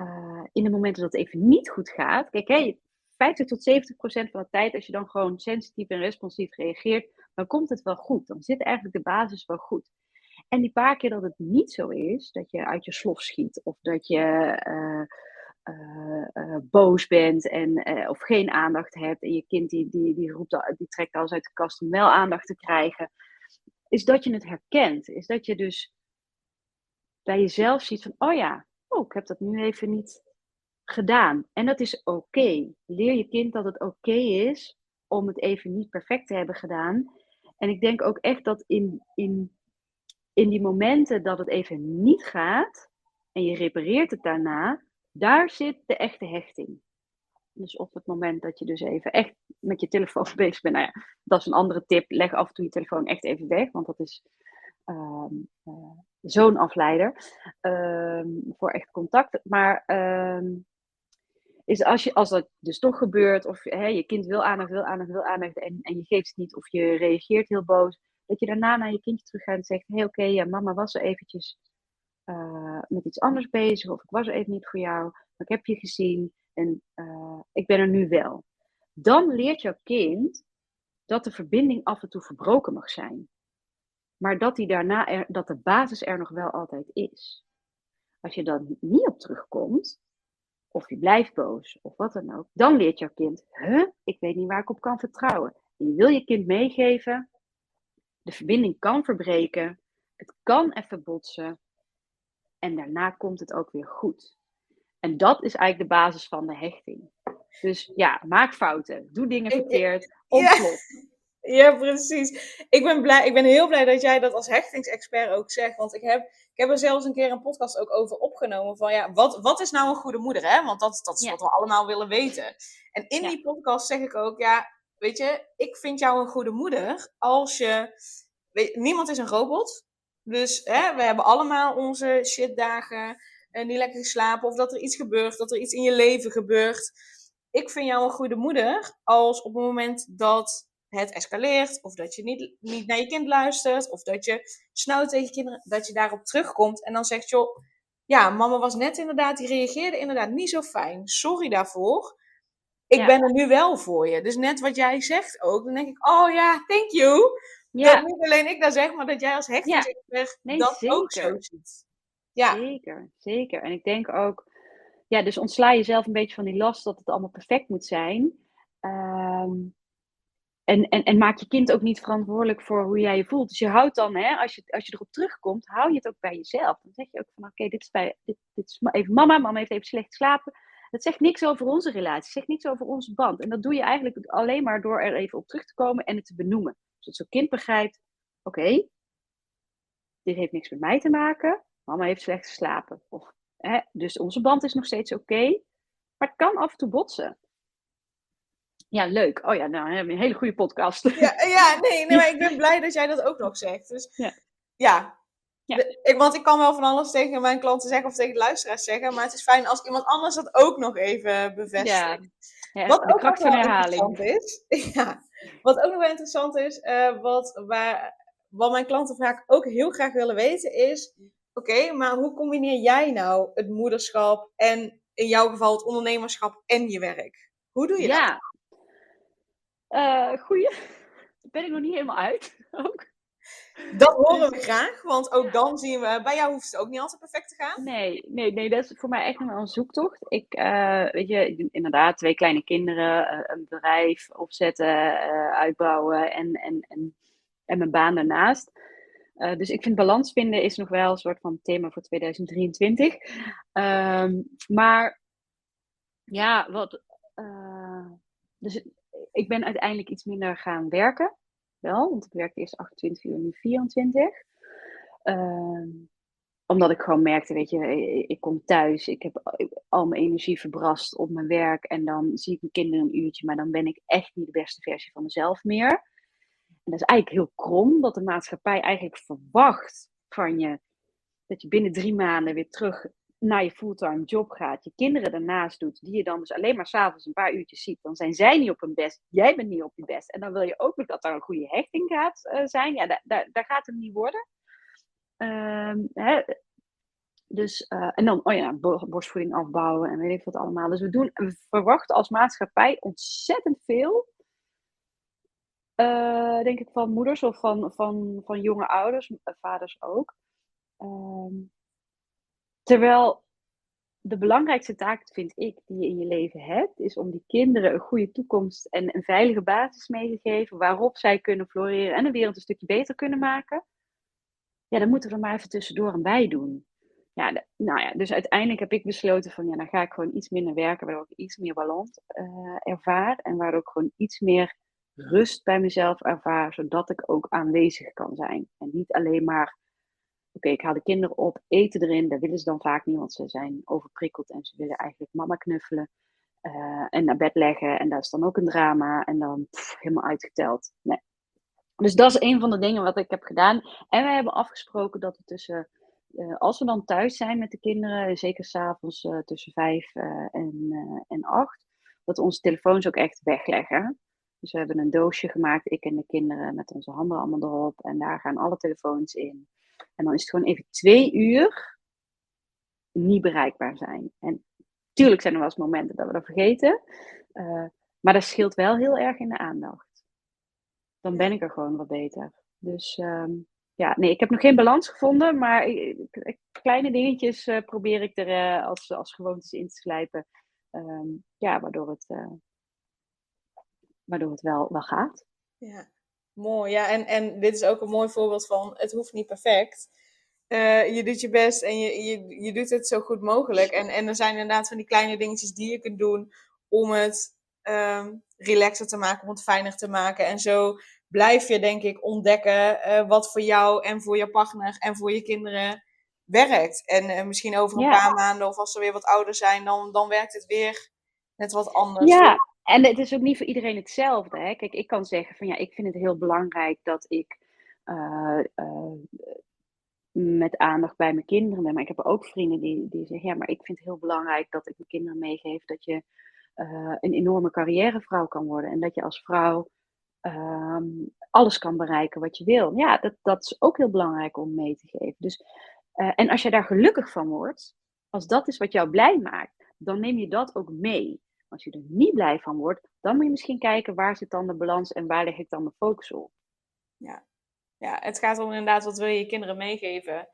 Speaker 2: uh, in de momenten dat het even niet goed gaat. Kijk, hey, 50 tot 70 procent van de tijd, als je dan gewoon sensitief en responsief reageert, dan komt het wel goed. Dan zit eigenlijk de basis wel goed. En die paar keer dat het niet zo is, dat je uit je slof schiet of dat je uh, uh, boos bent en, of geen aandacht hebt en je kind die, die, die, roept, die trekt alles uit de kast om wel aandacht te krijgen, is dat je het herkent. Is dat je dus bij jezelf ziet van, oh ja, ik heb dat nu even niet gedaan. En dat is oké. Leer je kind dat het oké is om het even niet perfect te hebben gedaan. En ik denk ook echt dat in, in, in die momenten dat het even niet gaat en je repareert het daarna, daar zit de echte hechting. Dus op het moment dat je dus even echt met je telefoon bezig bent, nou ja, dat is een andere tip. Leg af en toe je telefoon echt even weg, want dat is uh, zo'n afleider uh, voor echt contact. Maar ehm, is als, je, als dat dus toch gebeurt, of hè, je kind wil aandacht, wil aandacht, wil aandacht en, en je geeft het niet, of je reageert heel boos, dat je daarna naar je kindje terug gaat en zegt: Hé, hey, oké, ja, mama was er eventjes eh, met iets anders bezig, of ik was er even niet voor jou, maar ik heb je gezien. En uh, ik ben er nu wel. Dan leert jouw kind dat de verbinding af en toe verbroken mag zijn. Maar dat, die daarna er, dat de basis er nog wel altijd is. Als je dan niet op terugkomt, of je blijft boos, of wat dan ook, dan leert jouw kind, huh, ik weet niet waar ik op kan vertrouwen. En je wil je kind meegeven, de verbinding kan verbreken, het kan even botsen, en daarna komt het ook weer goed. En dat is eigenlijk de basis van de hechting. Dus ja, maak fouten. Doe dingen verkeerd. Ontplof.
Speaker 1: Ja. precies. Ik ben, blij, ik ben heel blij dat jij dat als hechtingsexpert ook zegt. Want ik heb, ik heb er zelfs een keer een podcast ook over opgenomen. Van ja, wat, wat is nou een goede moeder? Hè? Want dat, dat is wat we allemaal willen weten. En in die podcast zeg ik ook, ja, weet je, ik vind jou een goede moeder als je. Weet, niemand is een robot. Dus hè, we hebben allemaal onze shitdagen uh, niet lekker geslapen of dat er iets gebeurt, dat er iets in je leven gebeurt. Ik vind jou een goede moeder als op het moment dat het escaleert, of dat je niet, niet naar je kind luistert, of dat je snauwt tegen je kinderen, dat je daarop terugkomt en dan zegt, joh, ja, mama was net inderdaad, die reageerde inderdaad niet zo fijn. Sorry daarvoor. Ik ben er nu wel voor je. Dus net wat jij zegt ook, dan denk ik, oh ja, thank you. Ja. Dat niet alleen ik dat zeg, maar dat jij als hechtingsexpert ja. dat ook zo ziet.
Speaker 2: Ja. Zeker, zeker. En ik denk ook, ja, dus ontsla jezelf een beetje van die last dat het allemaal perfect moet zijn. Ehm, en, en, en maak je kind ook niet verantwoordelijk voor hoe jij je voelt. Dus je houdt dan, hè, als, je, als je erop terugkomt, hou je het ook bij jezelf. Dan zeg je ook van, oké, dit, is bij, dit, dit is even mama, mama heeft even slecht geslapen. Dat zegt niks over onze relatie, het zegt niks over onze band. En dat doe je eigenlijk alleen maar door er even op terug te komen en het te benoemen. Zodat zo'n kind begrijpt, oké, dit heeft niks met mij te maken, mama heeft slecht geslapen. Of, hè, dus onze band is nog steeds oké, maar het kan af en toe botsen. Ja, leuk. Oh ja, nou, hebben een hele goede podcast.
Speaker 1: Ja, ja nee, nee, maar ik ben blij dat jij dat ook nog zegt. Dus ja, ja. ja. Ik, want ik kan wel van alles tegen mijn klanten zeggen of tegen de luisteraars zeggen, maar het is fijn als iemand anders dat ook nog even bevestigt. Ja,
Speaker 2: wat ook kracht van herhaling.
Speaker 1: Is, ja, wat ook nog wel interessant is, uh, wat, waar, wat mijn klanten vaak ook heel graag willen weten is, oké, maar hoe combineer jij nou het moederschap en in jouw geval het ondernemerschap en je werk? Hoe doe je ja. dat?
Speaker 2: Uh, goeie. Daar ben ik nog niet helemaal uit. Ook.
Speaker 1: Dat horen we graag, want ook dan zien we, bij jou hoeft het ook niet altijd perfect te gaan.
Speaker 2: Nee, nee, nee dat is voor mij echt nog wel een zoektocht. Ik, uh, weet je, inderdaad, twee kleine kinderen, uh, een bedrijf opzetten, uitbouwen en, en, en, en mijn baan daarnaast. dus ik vind balans vinden is nog wel een soort van thema voor 2023. Um, ehm, maar ja, wat. dus ik ben uiteindelijk iets minder gaan werken. Wel, want ik werkte eerst 28 uur, nu 24. Ehm, omdat ik gewoon merkte, weet je, ik kom thuis, ik heb al mijn energie verbrast op mijn werk. En dan zie ik mijn kinderen een uurtje, maar dan ben ik echt niet de beste versie van mezelf meer. En dat is eigenlijk heel krom, dat de maatschappij eigenlijk verwacht van je dat je binnen drie maanden weer terug naar je fulltime job gaat, je kinderen daarnaast doet, die je dan dus alleen maar s'avonds een paar uurtjes ziet, dan zijn zij niet op hun best, jij bent niet op je best. En dan wil je ook nog dat er een goede hechting gaat uh, zijn. Ja, daar, gaat het niet worden. Uh, hè. Dus, uh, en dan, oh ja, borstvoeding afbouwen en weet ik wat allemaal. Dus we, doen, we verwachten als maatschappij ontzettend veel. Uh, denk ik van moeders of van, van, van jonge ouders, vaders ook. Ehm, Terwijl de belangrijkste taak, vind ik, die je in je leven hebt, is om die kinderen een goede toekomst en een veilige basis mee te geven waarop zij kunnen floreren en de wereld een stukje beter kunnen maken. Ja, dan moeten we er maar even tussendoor en bij doen. Ja, nou ja, dus uiteindelijk heb ik besloten van ja, dan ga ik gewoon iets minder werken, waardoor ik iets meer balans uh, ervaar en waardoor ik gewoon iets meer rust bij mezelf ervaar, zodat ik ook aanwezig kan zijn. En niet alleen maar Oké, ik haal de kinderen op, eten erin. Dat willen ze dan vaak niet, want ze zijn overprikkeld en ze willen eigenlijk mama knuffelen. Uh, en naar bed leggen. En dat is dan ook een drama. En dan helemaal uitgeteld. Nee. Dus dat is een van de dingen wat ik heb gedaan. En we hebben afgesproken dat we tussen, uh, als we dan thuis zijn met de kinderen, zeker s'avonds uh, tussen vijf en, en acht, dat we onze telefoons ook echt wegleggen. Dus we hebben een doosje gemaakt, ik en de kinderen, met onze handen allemaal erop. En daar gaan alle telefoons in. En dan is het gewoon even twee uur niet bereikbaar zijn. En tuurlijk zijn er wel eens momenten dat we dat vergeten. Uh, maar dat scheelt wel heel erg in de aandacht. Dan ben ik er gewoon wat beter. Dus um, ja, nee, ik heb nog geen balans gevonden. Maar kleine dingetjes uh, probeer ik er uh, als, als gewoontes in te slijpen. Um, ja, waardoor het, waardoor het wel, wel gaat.
Speaker 1: Ja. Mooi, ja. En, en dit is ook een mooi voorbeeld van het hoeft niet perfect. Uh, je doet je best en je, je, je doet het zo goed mogelijk. En, en er zijn inderdaad van die kleine dingetjes die je kunt doen om het um, relaxer te maken, om het fijner te maken. En zo blijf je, denk ik, ontdekken uh, wat voor jou en voor je partner en voor je kinderen werkt. En uh, misschien over een paar maanden of als ze weer wat ouder zijn, dan, dan werkt het weer net wat anders.
Speaker 2: Ja, en het is ook niet voor iedereen hetzelfde. Hè? Kijk, ik kan zeggen van ja, ik vind het heel belangrijk dat ik uh, uh, met aandacht bij mijn kinderen ben. Maar ik heb ook vrienden die, die zeggen ja, maar ik vind het heel belangrijk dat ik mijn kinderen meegeef dat je uh, een enorme carrièrevrouw kan worden. En dat je als vrouw alles kan bereiken wat je wil. Ja, dat, dat is ook heel belangrijk om mee te geven. Dus Eh, en als je daar gelukkig van wordt, als dat is wat jou blij maakt, dan neem je dat ook mee. Als je er niet blij van wordt, dan moet je misschien kijken waar zit dan de balans en waar leg ik dan de focus op.
Speaker 1: Ja, ja het gaat om inderdaad wat wil je je kinderen meegeven.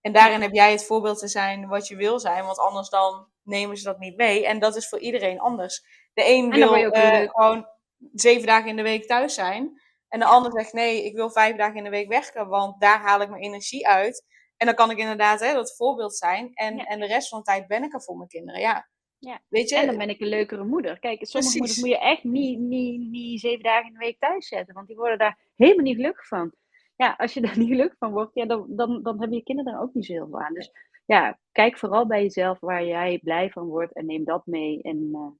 Speaker 1: En daarin heb jij het voorbeeld te zijn wat je wil zijn, want anders dan nemen ze dat niet mee. En dat is voor iedereen anders. De een wil uh, gewoon zeven dagen in de week thuis zijn. En de ander zegt nee, ik wil vijf dagen in de week werken, want daar haal ik mijn energie uit. En dan kan ik inderdaad hè, dat voorbeeld zijn. En, en de rest van de tijd ben ik er voor mijn kinderen. Ja.
Speaker 2: Ja. Weet je? En dan ben ik een leukere moeder. Kijk, sommige moeders moet je echt niet, niet, niet zeven dagen in de week thuis zetten. Want die worden daar helemaal niet gelukkig van. Ja, als je daar niet gelukkig van wordt, ja, dan, dan, dan hebben je kinderen er ook niet zo heel veel aan. Dus ja, kijk vooral bij jezelf waar jij blij van wordt en neem dat mee. En, uh,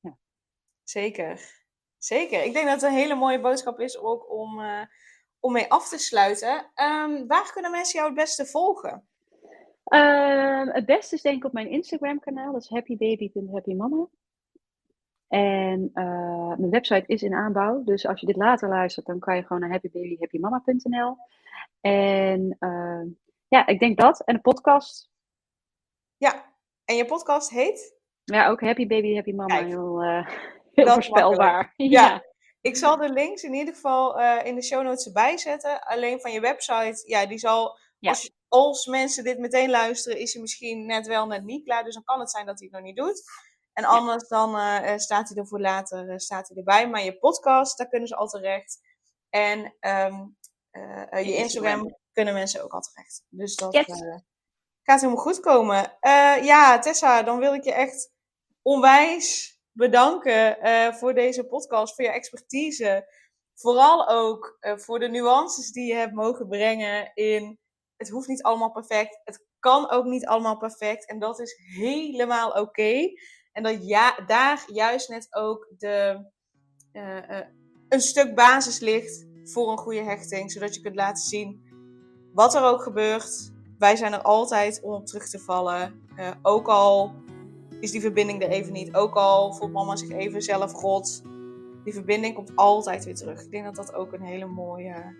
Speaker 2: ja.
Speaker 1: Zeker. Zeker. Ik denk dat het een hele mooie boodschap is ook om, uh, om mee af te sluiten. Um, waar kunnen mensen jou het beste volgen?
Speaker 2: Uh, het beste is denk ik op mijn Instagram kanaal. Dat is happybaby.happymama. En uh, mijn website is in aanbouw. Dus als je dit later luistert, dan kan je gewoon naar happybabyhappymama.nl. En uh, ja, ik denk dat. En de podcast.
Speaker 1: Ja, en je podcast heet?
Speaker 2: Ja, ook Happy Baby Happy Mama. Heel, uh, heel voorspelbaar.
Speaker 1: Ja. ja. Ik zal de links in ieder geval in de show notes erbij zetten. Alleen van je website, ja, die zal... Ja. Als, als mensen dit meteen luisteren, is hij misschien net wel, net niet klaar. Dus dan kan het zijn dat hij het nog niet doet. En anders dan uh, staat hij er voor later uh, staat hij erbij. Maar je podcast, daar kunnen ze al terecht. En um, uh, je Instagram kunnen mensen ook al terecht. Dus dat gaat helemaal goed komen. ja, Tessa, dan wil ik je echt onwijs bedanken voor deze podcast, voor je expertise. Vooral ook voor de nuances die je hebt mogen brengen in het hoeft niet allemaal perfect. Het kan ook niet allemaal perfect. En dat is helemaal oké. En dat ja, daar juist net ook de, uh, uh, een stuk basis ligt voor een goede hechting. Zodat je kunt laten zien wat er ook gebeurt. Wij zijn er altijd om op terug te vallen. Uh, ook al is die verbinding er even niet. Ook al voelt mama zich even zelf god. Die verbinding komt altijd weer terug. Ik denk dat dat ook een hele mooie,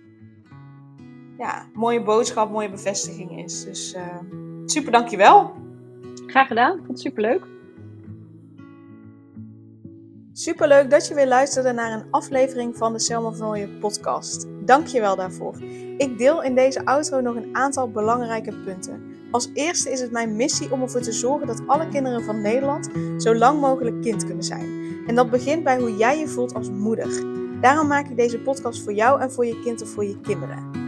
Speaker 1: ja, mooie boodschap, mooie bevestiging is. Dus super dankjewel.
Speaker 2: Graag gedaan. Vond het super leuk.
Speaker 1: Superleuk dat je weer luisterde naar een aflevering van de Selma van Ooyen podcast. Dank je wel daarvoor. Ik deel in deze outro nog een aantal belangrijke punten. Als eerste is het mijn missie om ervoor te zorgen dat alle kinderen van Nederland zo lang mogelijk kind kunnen zijn. En dat begint bij hoe jij je voelt als moeder. Daarom maak ik deze podcast voor jou en voor je kind of voor je kinderen.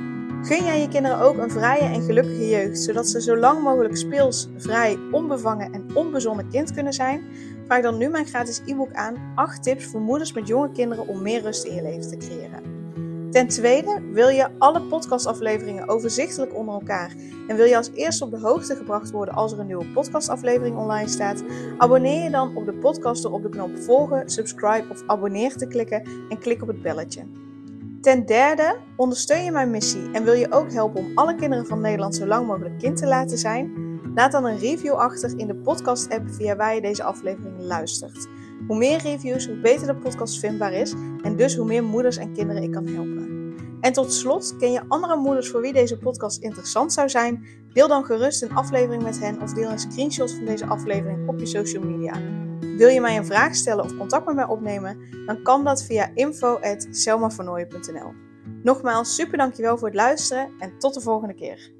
Speaker 1: Gun jij je kinderen ook een vrije en gelukkige jeugd, zodat ze zo lang mogelijk speels, vrij, onbevangen en onbezonnen kind kunnen zijn? Vraag dan nu mijn gratis e-book aan 8 tips voor moeders met jonge kinderen om meer rust in je leven te creëren. Ten tweede, wil je alle podcastafleveringen overzichtelijk onder elkaar en wil je als eerste op de hoogte gebracht worden als er een nieuwe podcastaflevering online staat? Abonneer je dan op de podcast door op de knop volgen, subscribe of abonneer te klikken en klik op het belletje. Ten derde, ondersteun je mijn missie en wil je ook helpen om alle kinderen van Nederland zo lang mogelijk kind te laten zijn? Laat dan een review achter in de podcast-app via waar je deze aflevering luistert. Hoe meer reviews, hoe beter de podcast vindbaar is en dus hoe meer moeders en kinderen ik kan helpen. En tot slot, ken je andere moeders voor wie deze podcast interessant zou zijn? Deel dan gerust een aflevering met hen of deel een screenshot van deze aflevering op je social media. Wil je mij een vraag stellen of contact met mij opnemen? Dan kan dat via info.selmavernooien.nl Nogmaals, super dankjewel voor het luisteren en tot de volgende keer.